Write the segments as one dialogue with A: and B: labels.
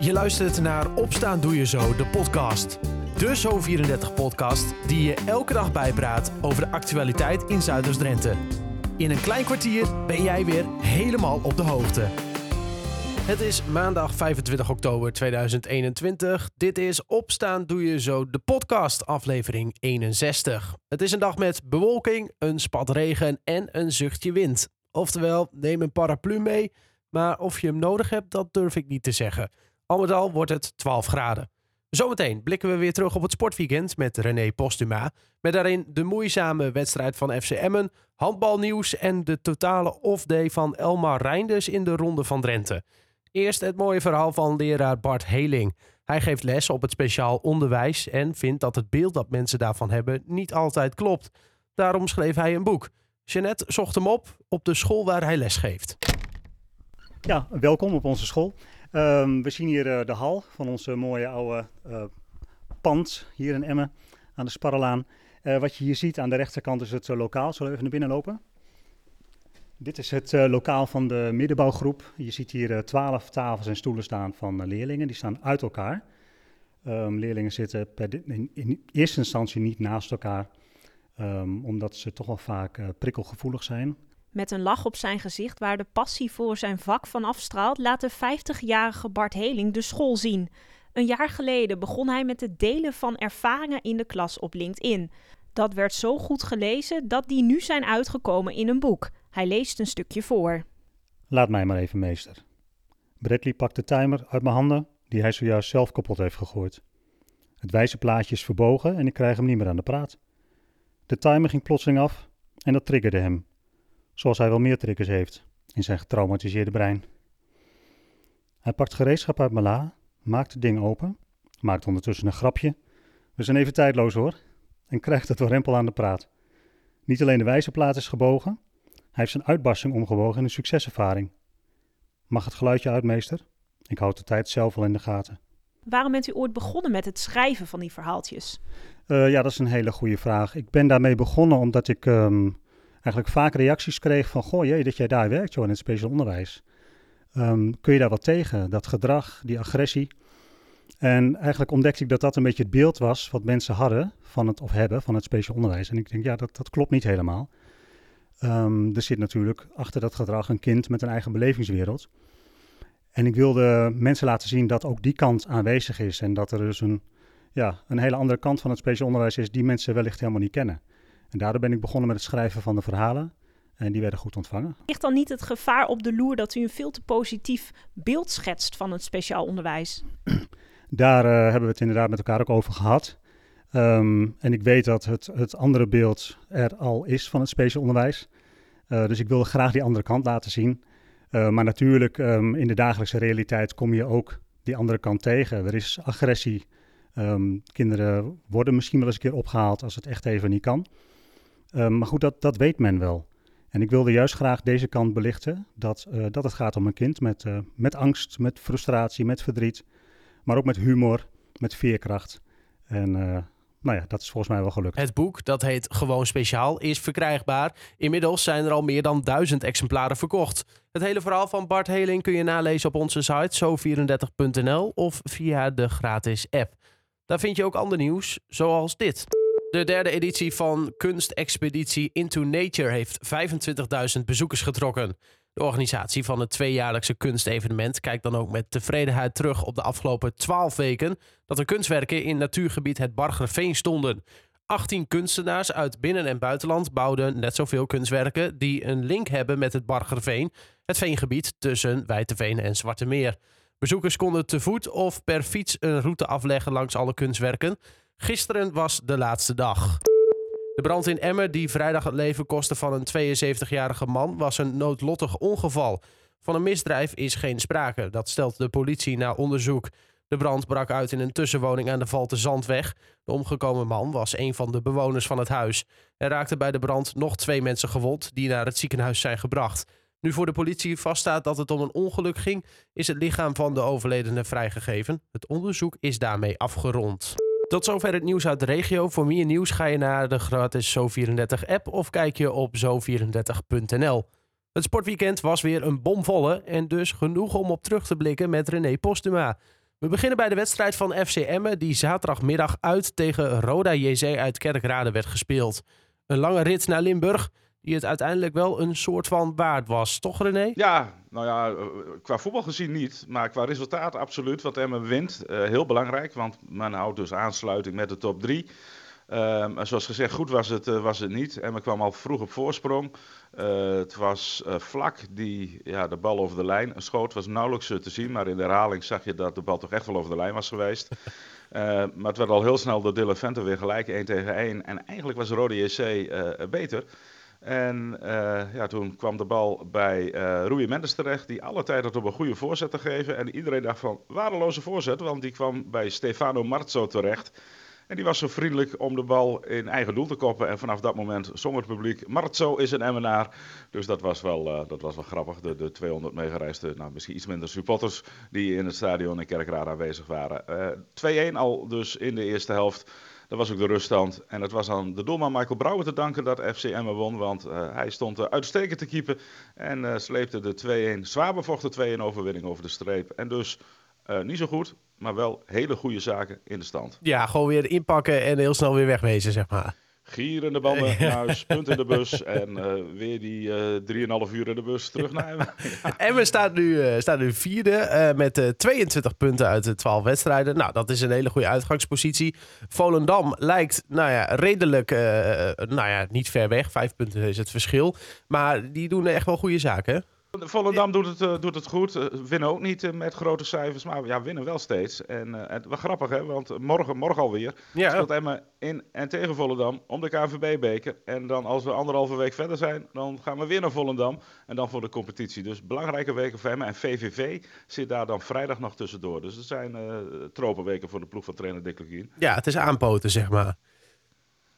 A: Je luistert naar Opstaan Doe Je Zo, de podcast. De Zo34-podcast die je elke dag bijpraat over de actualiteit in Zuiders-Drenthe. In een klein kwartier ben jij weer helemaal op de hoogte. Het is maandag 25 oktober 2021. Dit is Opstaan Doe Je Zo, de podcast, aflevering 61. Het is een dag met bewolking, een spat regen en een zuchtje wind. Oftewel, neem een paraplu mee, maar of je hem nodig hebt, dat durf ik niet te zeggen. Al met al wordt het 12 graden. Zometeen blikken we weer terug op het sportweekend met René Postuma. Met daarin de moeizame wedstrijd van FC Emmen, handbalnieuws en de totale off-day van Elmar Reinders in de Ronde van Drenthe. Eerst het mooie verhaal van leraar Bart Heling. Hij geeft les op het speciaal onderwijs en vindt dat het beeld dat mensen daarvan hebben niet altijd klopt. Daarom schreef hij een boek. Jeannette zocht hem op op de school waar hij les geeft.
B: Ja, welkom op onze school. Um, we zien hier uh, de hal van onze mooie oude uh, pand hier in Emmen aan de Sparrelaan. Uh, wat je hier ziet aan de rechterkant is het lokaal. Zullen we even naar binnen lopen? Dit is het lokaal van de middenbouwgroep. Je ziet hier twaalf tafels en stoelen staan van leerlingen. Die staan uit elkaar. Um, leerlingen zitten per in, in, eerste instantie niet naast elkaar, um, omdat ze toch wel vaak prikkelgevoelig zijn.
C: Met een lach op zijn gezicht waar de passie voor zijn vak van afstraalt, laat de 50-jarige Bart Heling de school zien. Een jaar geleden begon hij met het delen van ervaringen in de klas op LinkedIn. Dat werd zo goed gelezen dat die nu zijn uitgekomen in een boek. Hij leest een stukje voor.
B: Laat mij maar even, meester. Bradley pakt de timer uit mijn handen, die hij zojuist zelf kapot heeft gegooid. Het wijze plaatje is verbogen en ik krijg hem niet meer aan de praat. De timer ging plotseling af en dat triggerde hem zoals hij wel meer triggers heeft in zijn getraumatiseerde brein. Hij pakt gereedschap uit Mala, maakt het ding open, maakt ondertussen een grapje. We zijn even tijdloos hoor, en krijgt het rempel aan de praat. Niet alleen de wijzerplaat is gebogen, hij heeft zijn uitbarsting omgewogen in een succeservaring. Mag het geluidje uit, meester? Ik houd de tijd zelf al in de gaten.
C: Waarom bent u ooit begonnen met het schrijven van die verhaaltjes?
B: Uh, ja, dat is een hele goede vraag. Ik ben daarmee begonnen omdat ik um, eigenlijk vaak reacties kreeg van, goh jee, dat jij daar werkt joh, in het speciaal onderwijs. Um, kun je daar wat tegen, dat gedrag, die agressie? En eigenlijk ontdekte ik dat dat een beetje het beeld was wat mensen hadden van het, of hebben van het speciaal onderwijs. En ik denk, ja, dat, dat klopt niet helemaal. Um, er zit natuurlijk achter dat gedrag een kind met een eigen belevingswereld. En ik wilde mensen laten zien dat ook die kant aanwezig is. En dat er dus een, ja, een hele andere kant van het speciaal onderwijs is die mensen wellicht helemaal niet kennen. En daardoor ben ik begonnen met het schrijven van de verhalen. En die werden goed ontvangen.
C: Ligt dan niet het gevaar op de loer dat u een veel te positief beeld schetst van het speciaal onderwijs?
B: Daar uh, hebben we het inderdaad met elkaar ook over gehad. Um, en ik weet dat het, het andere beeld er al is van het speciaal onderwijs. Uh, dus ik wilde graag die andere kant laten zien. Uh, maar natuurlijk, um, in de dagelijkse realiteit kom je ook die andere kant tegen. Er is agressie. Um, kinderen worden misschien wel eens een keer opgehaald als het echt even niet kan. Um, maar goed, dat, dat weet men wel. En ik wilde juist graag deze kant belichten, dat, uh, dat het gaat om een kind met, uh, met angst, met frustratie, met verdriet, maar ook met humor, met veerkracht. En uh, nou ja, dat is volgens mij wel gelukt.
A: Het boek, dat heet Gewoon Speciaal, is verkrijgbaar. Inmiddels zijn er al meer dan duizend exemplaren verkocht. Het hele verhaal van Bart Heling kun je nalezen op onze site zo34.nl of via de gratis app. Daar vind je ook ander nieuws, zoals dit. De derde editie van Kunstexpeditie Into Nature heeft 25.000 bezoekers getrokken. De organisatie van het tweejaarlijkse kunstevenement kijkt dan ook met tevredenheid terug op de afgelopen 12 weken dat er kunstwerken in natuurgebied het Bargerveen stonden. 18 kunstenaars uit binnen- en buitenland bouwden net zoveel kunstwerken die een link hebben met het Bargerveen, het veengebied tussen Wijteveen en Zwarte Meer. Bezoekers konden te voet of per fiets een route afleggen langs alle kunstwerken. Gisteren was de laatste dag. De brand in Emmen, die vrijdag het leven kostte van een 72-jarige man, was een noodlottig ongeval. Van een misdrijf is geen sprake, dat stelt de politie na onderzoek. De brand brak uit in een tussenwoning aan de Valte Zandweg. De omgekomen man was een van de bewoners van het huis. Er raakten bij de brand nog twee mensen gewond die naar het ziekenhuis zijn gebracht. Nu voor de politie vaststaat dat het om een ongeluk ging, is het lichaam van de overledene vrijgegeven. Het onderzoek is daarmee afgerond. Tot zover het nieuws uit de regio. Voor meer nieuws ga je naar de gratis Zo34-app of kijk je op zo34.nl. Het sportweekend was weer een bomvolle en dus genoeg om op terug te blikken met René Postuma. We beginnen bij de wedstrijd van FC Emmen, die zaterdagmiddag uit tegen Roda JC uit Kerkrade werd gespeeld. Een lange rit naar Limburg, die het uiteindelijk wel een soort van waard was, toch René?
D: Ja, nou ja, eh, qua voetbal gezien niet, maar qua resultaat absoluut. Want Emmen wint, uh, heel belangrijk, want men houdt dus aansluiting met de top 3. Um, zoals gezegd, goed was het, uh, was het niet. Emmen kwam al vroeg op voorsprong. Uh, het was vlak die ja, de bal over de lijn schoot. was nauwelijks te zien, maar in de herhaling zag je dat de bal toch echt wel over de lijn was geweest. maar het werd al heel snel door Dylan Venter weer gelijk, 1 tegen 1. En eigenlijk was Rode JC beter. En ja, toen kwam de bal bij Rui Mendes terecht, die alle tijd had op een goede voorzet te geven. En iedereen dacht van, waardeloze voorzet, want die kwam bij Stefano Marzo terecht. En die was zo vriendelijk om de bal in eigen doel te koppen. En vanaf dat moment zong het publiek, Marzo is een Emmenaar. Dus dat was wel, uh, dat was wel grappig. De, de 200 meegereisde, nou misschien iets minder supporters die in het stadion in Kerkrade aanwezig waren. Uh, eh, 2-1 al dus in de eerste helft. Dat was ook de ruststand. En het was aan de doelman Michael Brouwer te danken dat FC Emmen won. Want uh, hij stond uitstekend te keeper. En sleepte de 2-1, zwaar bevochten 2-1 overwinning over de streep. En dus uh, niet zo goed, maar wel hele goede zaken in de stand.
A: Ja, gewoon weer inpakken en heel snel weer wegwezen, zeg maar.
D: Gier in de banden naar huis, punt in de bus en uh, weer die uh, 3,5 uur in de bus terug naar Emmen.
A: ja. Emmen staat nu, uh, staat nu vierde met 22 punten uit de 12 wedstrijden. Nou, dat is een hele goede uitgangspositie. Volendam lijkt, nou ja, redelijk, nou ja, niet ver weg. Vijf punten is het verschil. Maar die doen echt wel goede zaken, hè?
D: Volendam doet het, uh, doet het goed. Uh, winnen ook niet uh, met grote cijfers, maar ja, winnen wel steeds. En het was grappig, hè? Want morgen, morgen alweer ja. speelt Emma in en tegen Volendam om de KVB-beker. En dan als we anderhalve week verder zijn, dan gaan we weer naar Volendam. En dan voor de competitie. Dus belangrijke weken voor Emma. En VVV zit daar dan vrijdag nog tussendoor. Dus het zijn tropenweken voor de ploeg van trainer Dick Lukien.
A: Ja, het is aanpoten, zeg maar.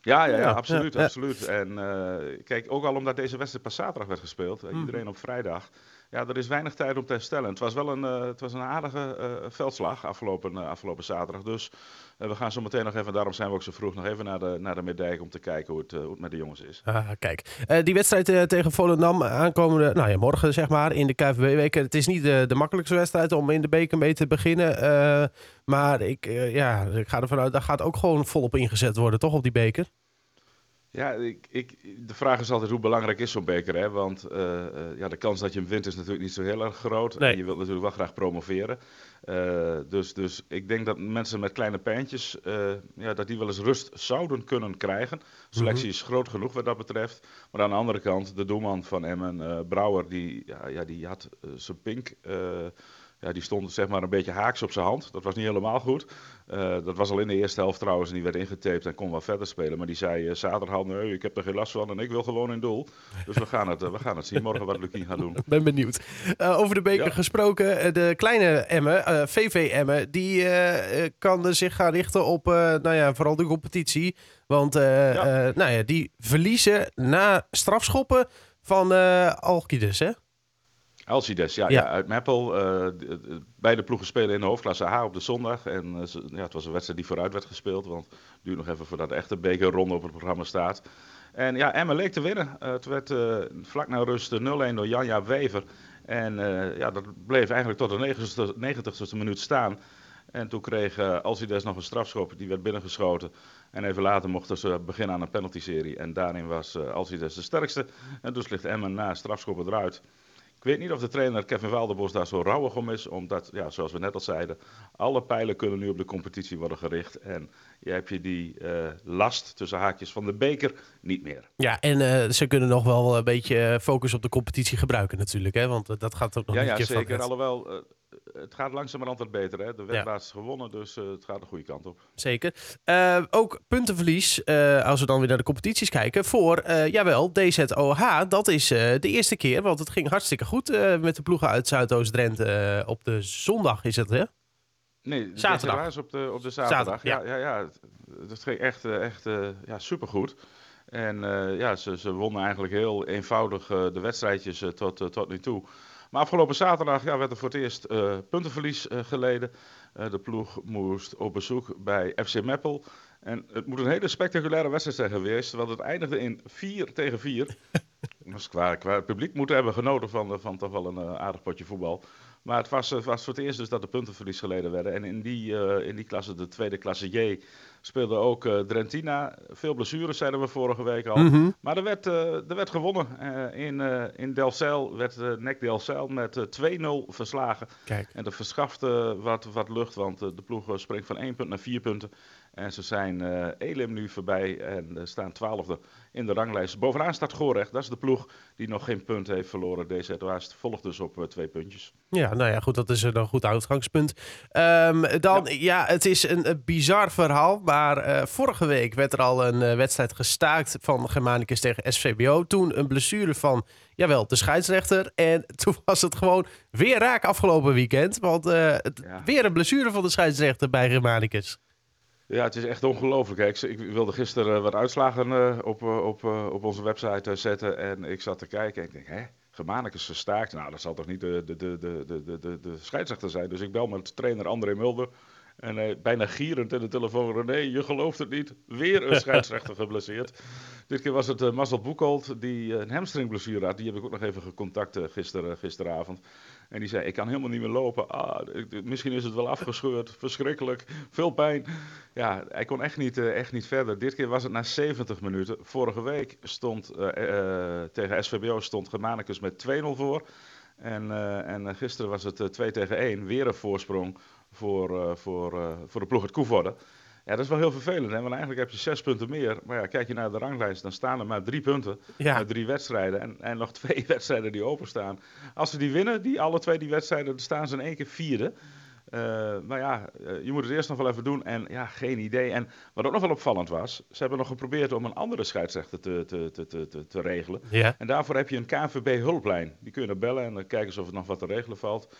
D: Ja, ja, ja, absoluut. Absoluut. En uh, kijk, ook al omdat deze wedstrijd pas zaterdag werd gespeeld, uh, iedereen op vrijdag. Ja, er is weinig tijd om te herstellen. Het was wel een, uh, het was een aardige veldslag afgelopen, afgelopen zaterdag. Dus we gaan zo meteen nog even, daarom zijn we ook zo vroeg, nog even naar de, naar de Middijk om te kijken hoe het, hoe het met de jongens is.
A: Ah, kijk, die wedstrijd tegen Volendam aankomende, nou ja, morgen zeg maar, in de KVB-week. Het is niet de, de makkelijkste wedstrijd om in de beker mee te beginnen. maar ik, ja, ik ga ervan uit, daar gaat ook gewoon volop ingezet worden, toch, op die beker?
D: Ja, ik, ik, de vraag is altijd hoe belangrijk is zo'n beker, hè? Want uh, uh, ja, de kans dat je hem wint is natuurlijk niet zo heel erg groot.
A: Nee.
D: En je wilt natuurlijk wel graag promoveren. Uh, dus, dus ik denk dat mensen met kleine pijntjes, ja, dat die wel eens rust zouden kunnen krijgen. Selectie is groot genoeg wat dat betreft. Maar aan de andere kant, de doelman van Emmen, Brouwer, die, ja, ja, die had zijn pink ja, die stond zeg maar een beetje haaks op zijn hand. Dat was niet helemaal goed. Uh, dat was al in de eerste helft trouwens. En die werd ingetaped en kon wel verder spelen. Maar die zei uh, zaterdag, nee, ik heb er geen last van en ik wil gewoon in doel. Dus we gaan het, uh, we gaan het zien morgen wat Lukien gaat doen.
A: Ben benieuwd. over de beker ja. gesproken. de kleine Emmen, VV Emmen, die kan zich gaan richten op nou ja, vooral de competitie. Want ja. nou ja, die verliezen na strafschoppen van Alcides, hè?
D: Alcides, ja, ja. ja, uit Meppel. Uh, beide ploegen spelen in de hoofdklasse H op de zondag. En uh, ja, het was een wedstrijd die vooruit werd gespeeld. Want het duurt nog even voordat de echte bekerronde op het programma staat. En ja, Emma leek te winnen. Uh, het werd vlak na rust 0-1 door Janja Wever. En ja, dat bleef eigenlijk tot de 90ste, minuut staan. En toen kreeg Alcides nog een strafschop, die werd binnengeschoten. En even later mochten ze beginnen aan een penalty-serie. En daarin was Alcides de sterkste. En dus ligt Emma na strafschoppen eruit. Ik weet niet of de trainer Kevin Walderbos daar zo rouwig om is, omdat, ja, zoals we net al zeiden, alle pijlen kunnen nu op de competitie worden gericht. En je hebt je die uh, last tussen haakjes van de beker niet meer.
A: Ja, en uh, ze kunnen nog wel een beetje focus op de competitie gebruiken natuurlijk, hè? want uh, dat gaat ook nog
D: ja,
A: een
D: ja, zeker.
A: van
D: Alhoewel, het gaat langzamerhand wat beter. Hè? De wedstrijd is gewonnen, dus uh, het gaat de goede kant op.
A: Zeker. Uh, ook puntenverlies, uh, als we dan weer naar de competities kijken, voor, jawel, DZOH. Dat is de eerste keer, want het ging hartstikke goed met de ploegen uit Zuidoost-Drenthe. op de zondag is het, hè?
D: Nee,
A: zaterdag.
D: is op de, op de zaterdag. zaterdag ja. ja, ja, ja. Dat ging echt, echt ja, supergoed. En ja, ze, ze wonnen eigenlijk heel eenvoudig de wedstrijdjes tot, tot nu toe. Maar afgelopen zaterdag ja, werd er voor het eerst uh, puntenverlies uh, geleden. Uh, de ploeg moest op bezoek bij FC Meppel. En het moet een hele spectaculaire wedstrijd zijn geweest, want het eindigde in 4 tegen 4. dus qua, qua publiek moeten hebben genoten van, van toch wel een aardig potje voetbal. Maar het was, het was voor het eerst dus dat de puntenverlies geleden werden. En in die, uh, in die klasse, de tweede klasse J, speelde ook uh, Drentina. Veel blessures zeiden we vorige week al. Mm -hmm. Maar er werd, uh, er werd gewonnen. in, in Delcel werd uh, NEC Delcel met 2-0 verslagen.
A: Kijk.
D: En dat verschafte wat, wat lucht, want de ploeg springt van 1 punt naar 4 punten. En ze zijn uh, Elim nu voorbij en uh, staan twaalfde in de ranglijst. Bovenaan staat Gorecht. Dat is de ploeg die nog geen punt heeft verloren. DZ Waast volgt dus op uh, twee puntjes.
A: Ja, nou ja, goed. Dat is een goed uitgangspunt. Um, dan, ja. ja. het is een, een bizar verhaal. Maar vorige week werd er al een wedstrijd gestaakt van Germanicus tegen SVBO. Toen een blessure van, jawel, de scheidsrechter. En toen was het gewoon weer raak afgelopen weekend. Want het, ja. weer een blessure van de scheidsrechter bij Germanicus.
D: Ja, het is echt ongelooflijk. Ik, ik, wilde gisteren wat uitslagen uh, op, uh, op, op onze website zetten. En ik zat te kijken en ik denk, hè, Germanicus gestaakt. Nou, dat zal toch niet de, de, de, de, de, de, de scheidsrechter zijn. Dus ik bel met trainer André Mulder. En uh, bijna gierend in de telefoon, René, je gelooft het niet. Weer een scheidsrechter geblesseerd. Dit keer was het uh, Marcel Boekholt die uh, een hamstringblessure had. Die heb ik ook nog even gecontact gister, gisteravond. En die zei, ik kan helemaal niet meer lopen. Ah, misschien is het wel afgescheurd. Verschrikkelijk. Veel pijn. Ja, hij kon echt niet, echt niet verder. Dit keer was het na 70 minuten. Vorige week stond tegen SVBO stond Germanicus met 2-0 voor. En, en gisteren was het 2 tegen 1. Weer een voorsprong voor, uh, voor, uh, voor de ploeg uit Koevoorde. Ja, dat is wel heel vervelend, hè? want eigenlijk heb je zes punten meer. Maar ja, kijk je naar de ranglijst, dan staan er maar drie punten
A: ja.
D: uit drie wedstrijden. En, en nog twee wedstrijden die openstaan. Als ze die winnen, die alle twee die wedstrijden, dan staan ze in één keer vierde. Uh, nou ja, uh, je moet het eerst nog wel even doen en ja, geen idee. En wat ook nog wel opvallend was, ze hebben nog geprobeerd om een andere scheidsrechter te, te, te, te, te, te regelen.
A: Ja.
D: En daarvoor heb je een KNVB-hulplijn. Die kun je naar bellen en dan kijken ze of er nog wat te regelen valt.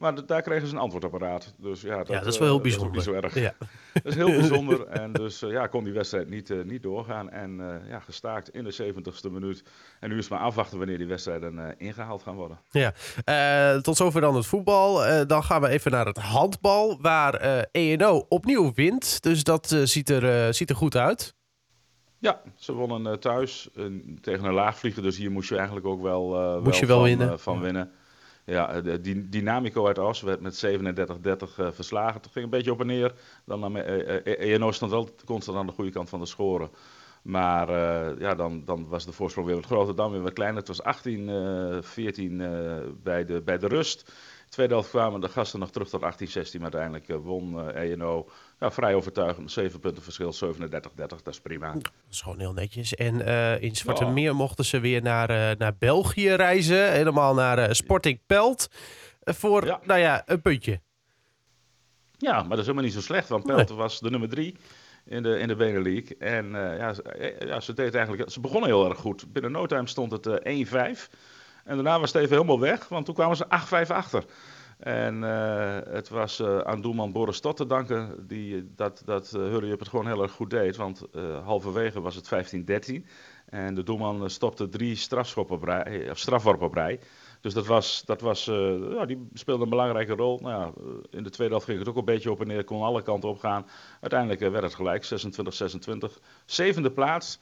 D: Maar daar kregen ze een antwoordapparaat. Dus ja, dat,
A: ja, dat is wel heel bijzonder.
D: Dat is niet zo erg.
A: Ja.
D: Dat is heel bijzonder. En dus uh, ja, kon die wedstrijd niet, uh, niet doorgaan. En ja, gestaakt in de 70ste minuut. En nu is het maar afwachten wanneer die wedstrijden ingehaald gaan worden.
A: Ja, tot zover dan het voetbal. dan gaan we even naar het handbal. Waar ENO opnieuw wint. Dus dat ziet, er, ziet er goed uit.
D: Ja, ze wonnen thuis tegen een laagvlieger. Dus hier moest je eigenlijk ook wel,
A: moest
D: wel
A: je wel
D: van,
A: winnen.
D: van winnen. Ja, de, die Dynamico uit Os werd met 37-30 uh, verslagen. Het ging een beetje op en neer. Dan nam uh, ENO stond wel constant aan de goede kant van de scoren. Maar ja, dan, dan was de voorsprong weer wat groter, dan weer wat kleiner. Het was 18, uh, 14 uh, bij, de, bij de rust. Tweede helft kwamen de gasten nog terug tot 18-16, maar uiteindelijk uh, won ENO ja, vrij overtuigend. 7 punten verschil, 37-30, dat is prima.
A: Dat is gewoon heel netjes. En uh, in Zwarte ja. Meer mochten ze weer naar, uh, naar België reizen. Helemaal naar uh, Sporting Pelt. voor, ja. nou ja, een puntje.
D: Ja, maar dat is helemaal niet zo slecht, want Pelt nee. was de nummer 3 in de, in de Benelux. En ja, ja, ze deed eigenlijk, ze begonnen heel erg goed. Binnen no time stond het 1-5. En daarna was het even helemaal weg, want toen kwamen ze 8-5 achter. En uh, het was uh, aan doelman Boris Tot te danken die dat, dat uh, Hurry het gewoon heel erg goed deed. Want halverwege was het 15-13. En de doelman stopte drie strafschoppen strafworpen op rij. Dus dat was, dat was ja, die speelde een belangrijke rol. Nou ja, in de tweede helft ging het ook een beetje op en neer, kon alle kanten op gaan. Uiteindelijk werd het gelijk, 26-26. Zevende plaats,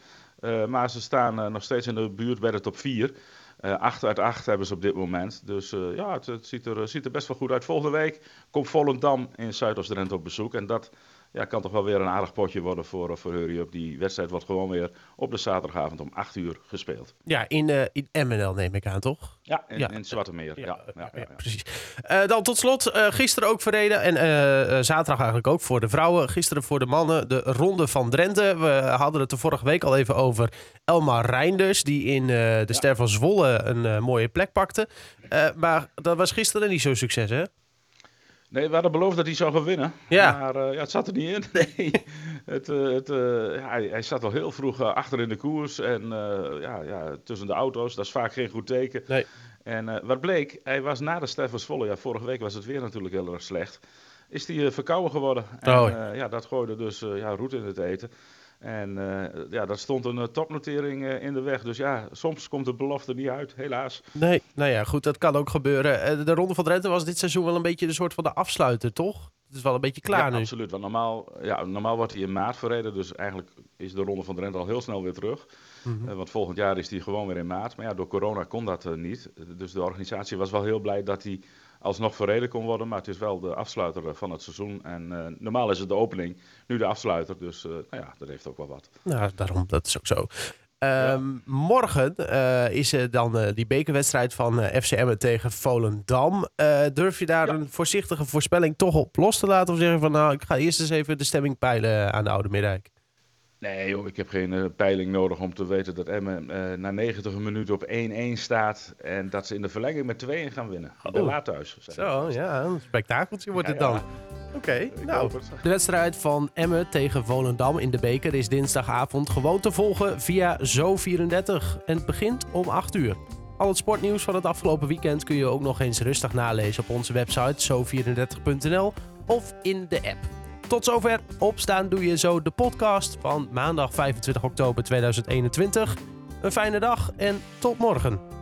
D: maar ze staan nog steeds in de buurt bij de top 4. Uh, 8 uit 8 hebben ze op dit moment. Dus uh, ja, het, ziet, er, ziet, er, best wel goed uit. Volgende week komt Volendam in Zuidoost-Drenthe op bezoek. En dat ja, kan toch wel weer een aardig potje worden voor, voor Hurry Up. Die wedstrijd wordt gewoon weer op de zaterdagavond om 8 uur gespeeld.
A: Ja, in, uh, in MNL neem ik aan, toch?
D: Ja, in, ja. in Zwarte Meer. Ja, ja, ja,
A: precies. Uh, dan tot slot, uh, gisteren ook verreden en zaterdag eigenlijk ook voor de vrouwen. Gisteren voor de mannen de Ronde van Drenthe. We hadden het er vorige week al even over Elmar Reinders, die in de Ster van Zwolle een mooie plek pakte. maar dat was gisteren niet zo'n succes, hè?
D: Nee, we hadden beloofd dat hij zou gaan winnen.
A: Ja.
D: Maar uh, ja, het zat er niet in. Nee. het, uh, het, uh, ja, hij, hij, zat al heel vroeg achter in de koers. En ja, ja, tussen de auto's. Dat is vaak geen goed teken.
A: Nee.
D: En wat bleek, hij was na de Steffens Volle. Ja, vorige week was het weer natuurlijk heel erg slecht. Is hij verkouden geworden. En
A: oh.
D: ja, dat gooide dus ja, roet in het eten. En uh, ja, daar stond een uh, topnotering uh, in de weg. Dus ja, soms komt de belofte niet uit, helaas.
A: Nee, nou ja, goed, dat kan ook gebeuren. de Ronde van Drenthe was dit seizoen wel een beetje de soort van de afsluiter, toch? Het is wel een beetje klaar
D: ja,
A: nu.
D: absoluut. Want normaal, ja, normaal wordt hij in maart verreden. Dus eigenlijk is de Ronde van Drenthe al heel snel weer terug. Mm -hmm. want volgend jaar is die gewoon weer in maart. Maar ja, door corona kon dat niet. Dus de organisatie was wel heel blij dat hij alsnog verreden kon worden. Maar het is wel de afsluiter van het seizoen. En normaal is het de opening, nu de afsluiter. Dus nou ja, dat heeft ook wel wat.
A: Nou, daarom, dat is ook zo. Ehm, morgen is er dan die bekerwedstrijd van FCM tegen Volendam. durf je daar een voorzichtige voorspelling toch op los te laten? Of zeggen van nou, ik ga eerst eens even de stemming peilen aan de Oude Middijk?
D: Nee joh, ik heb geen uh, peiling nodig om te weten dat Emmen uh, na 90 minuten op 1-1 staat. En dat ze in de verlenging met 2-1 gaan winnen. De laat thuis.
A: Zo, ja, een spektakeltje wordt het dan. Ja. Oké, okay, nou. De wedstrijd van Emmen tegen Volendam in de beker is dinsdagavond gewoon te volgen via Zo34. En het begint om 8 uur. Al het sportnieuws van het afgelopen weekend kun je ook nog eens rustig nalezen op onze website zo34.nl of in de app. Tot zover. Opstaan doe je zo de podcast van maandag 25 oktober 2021. Een fijne dag en tot morgen.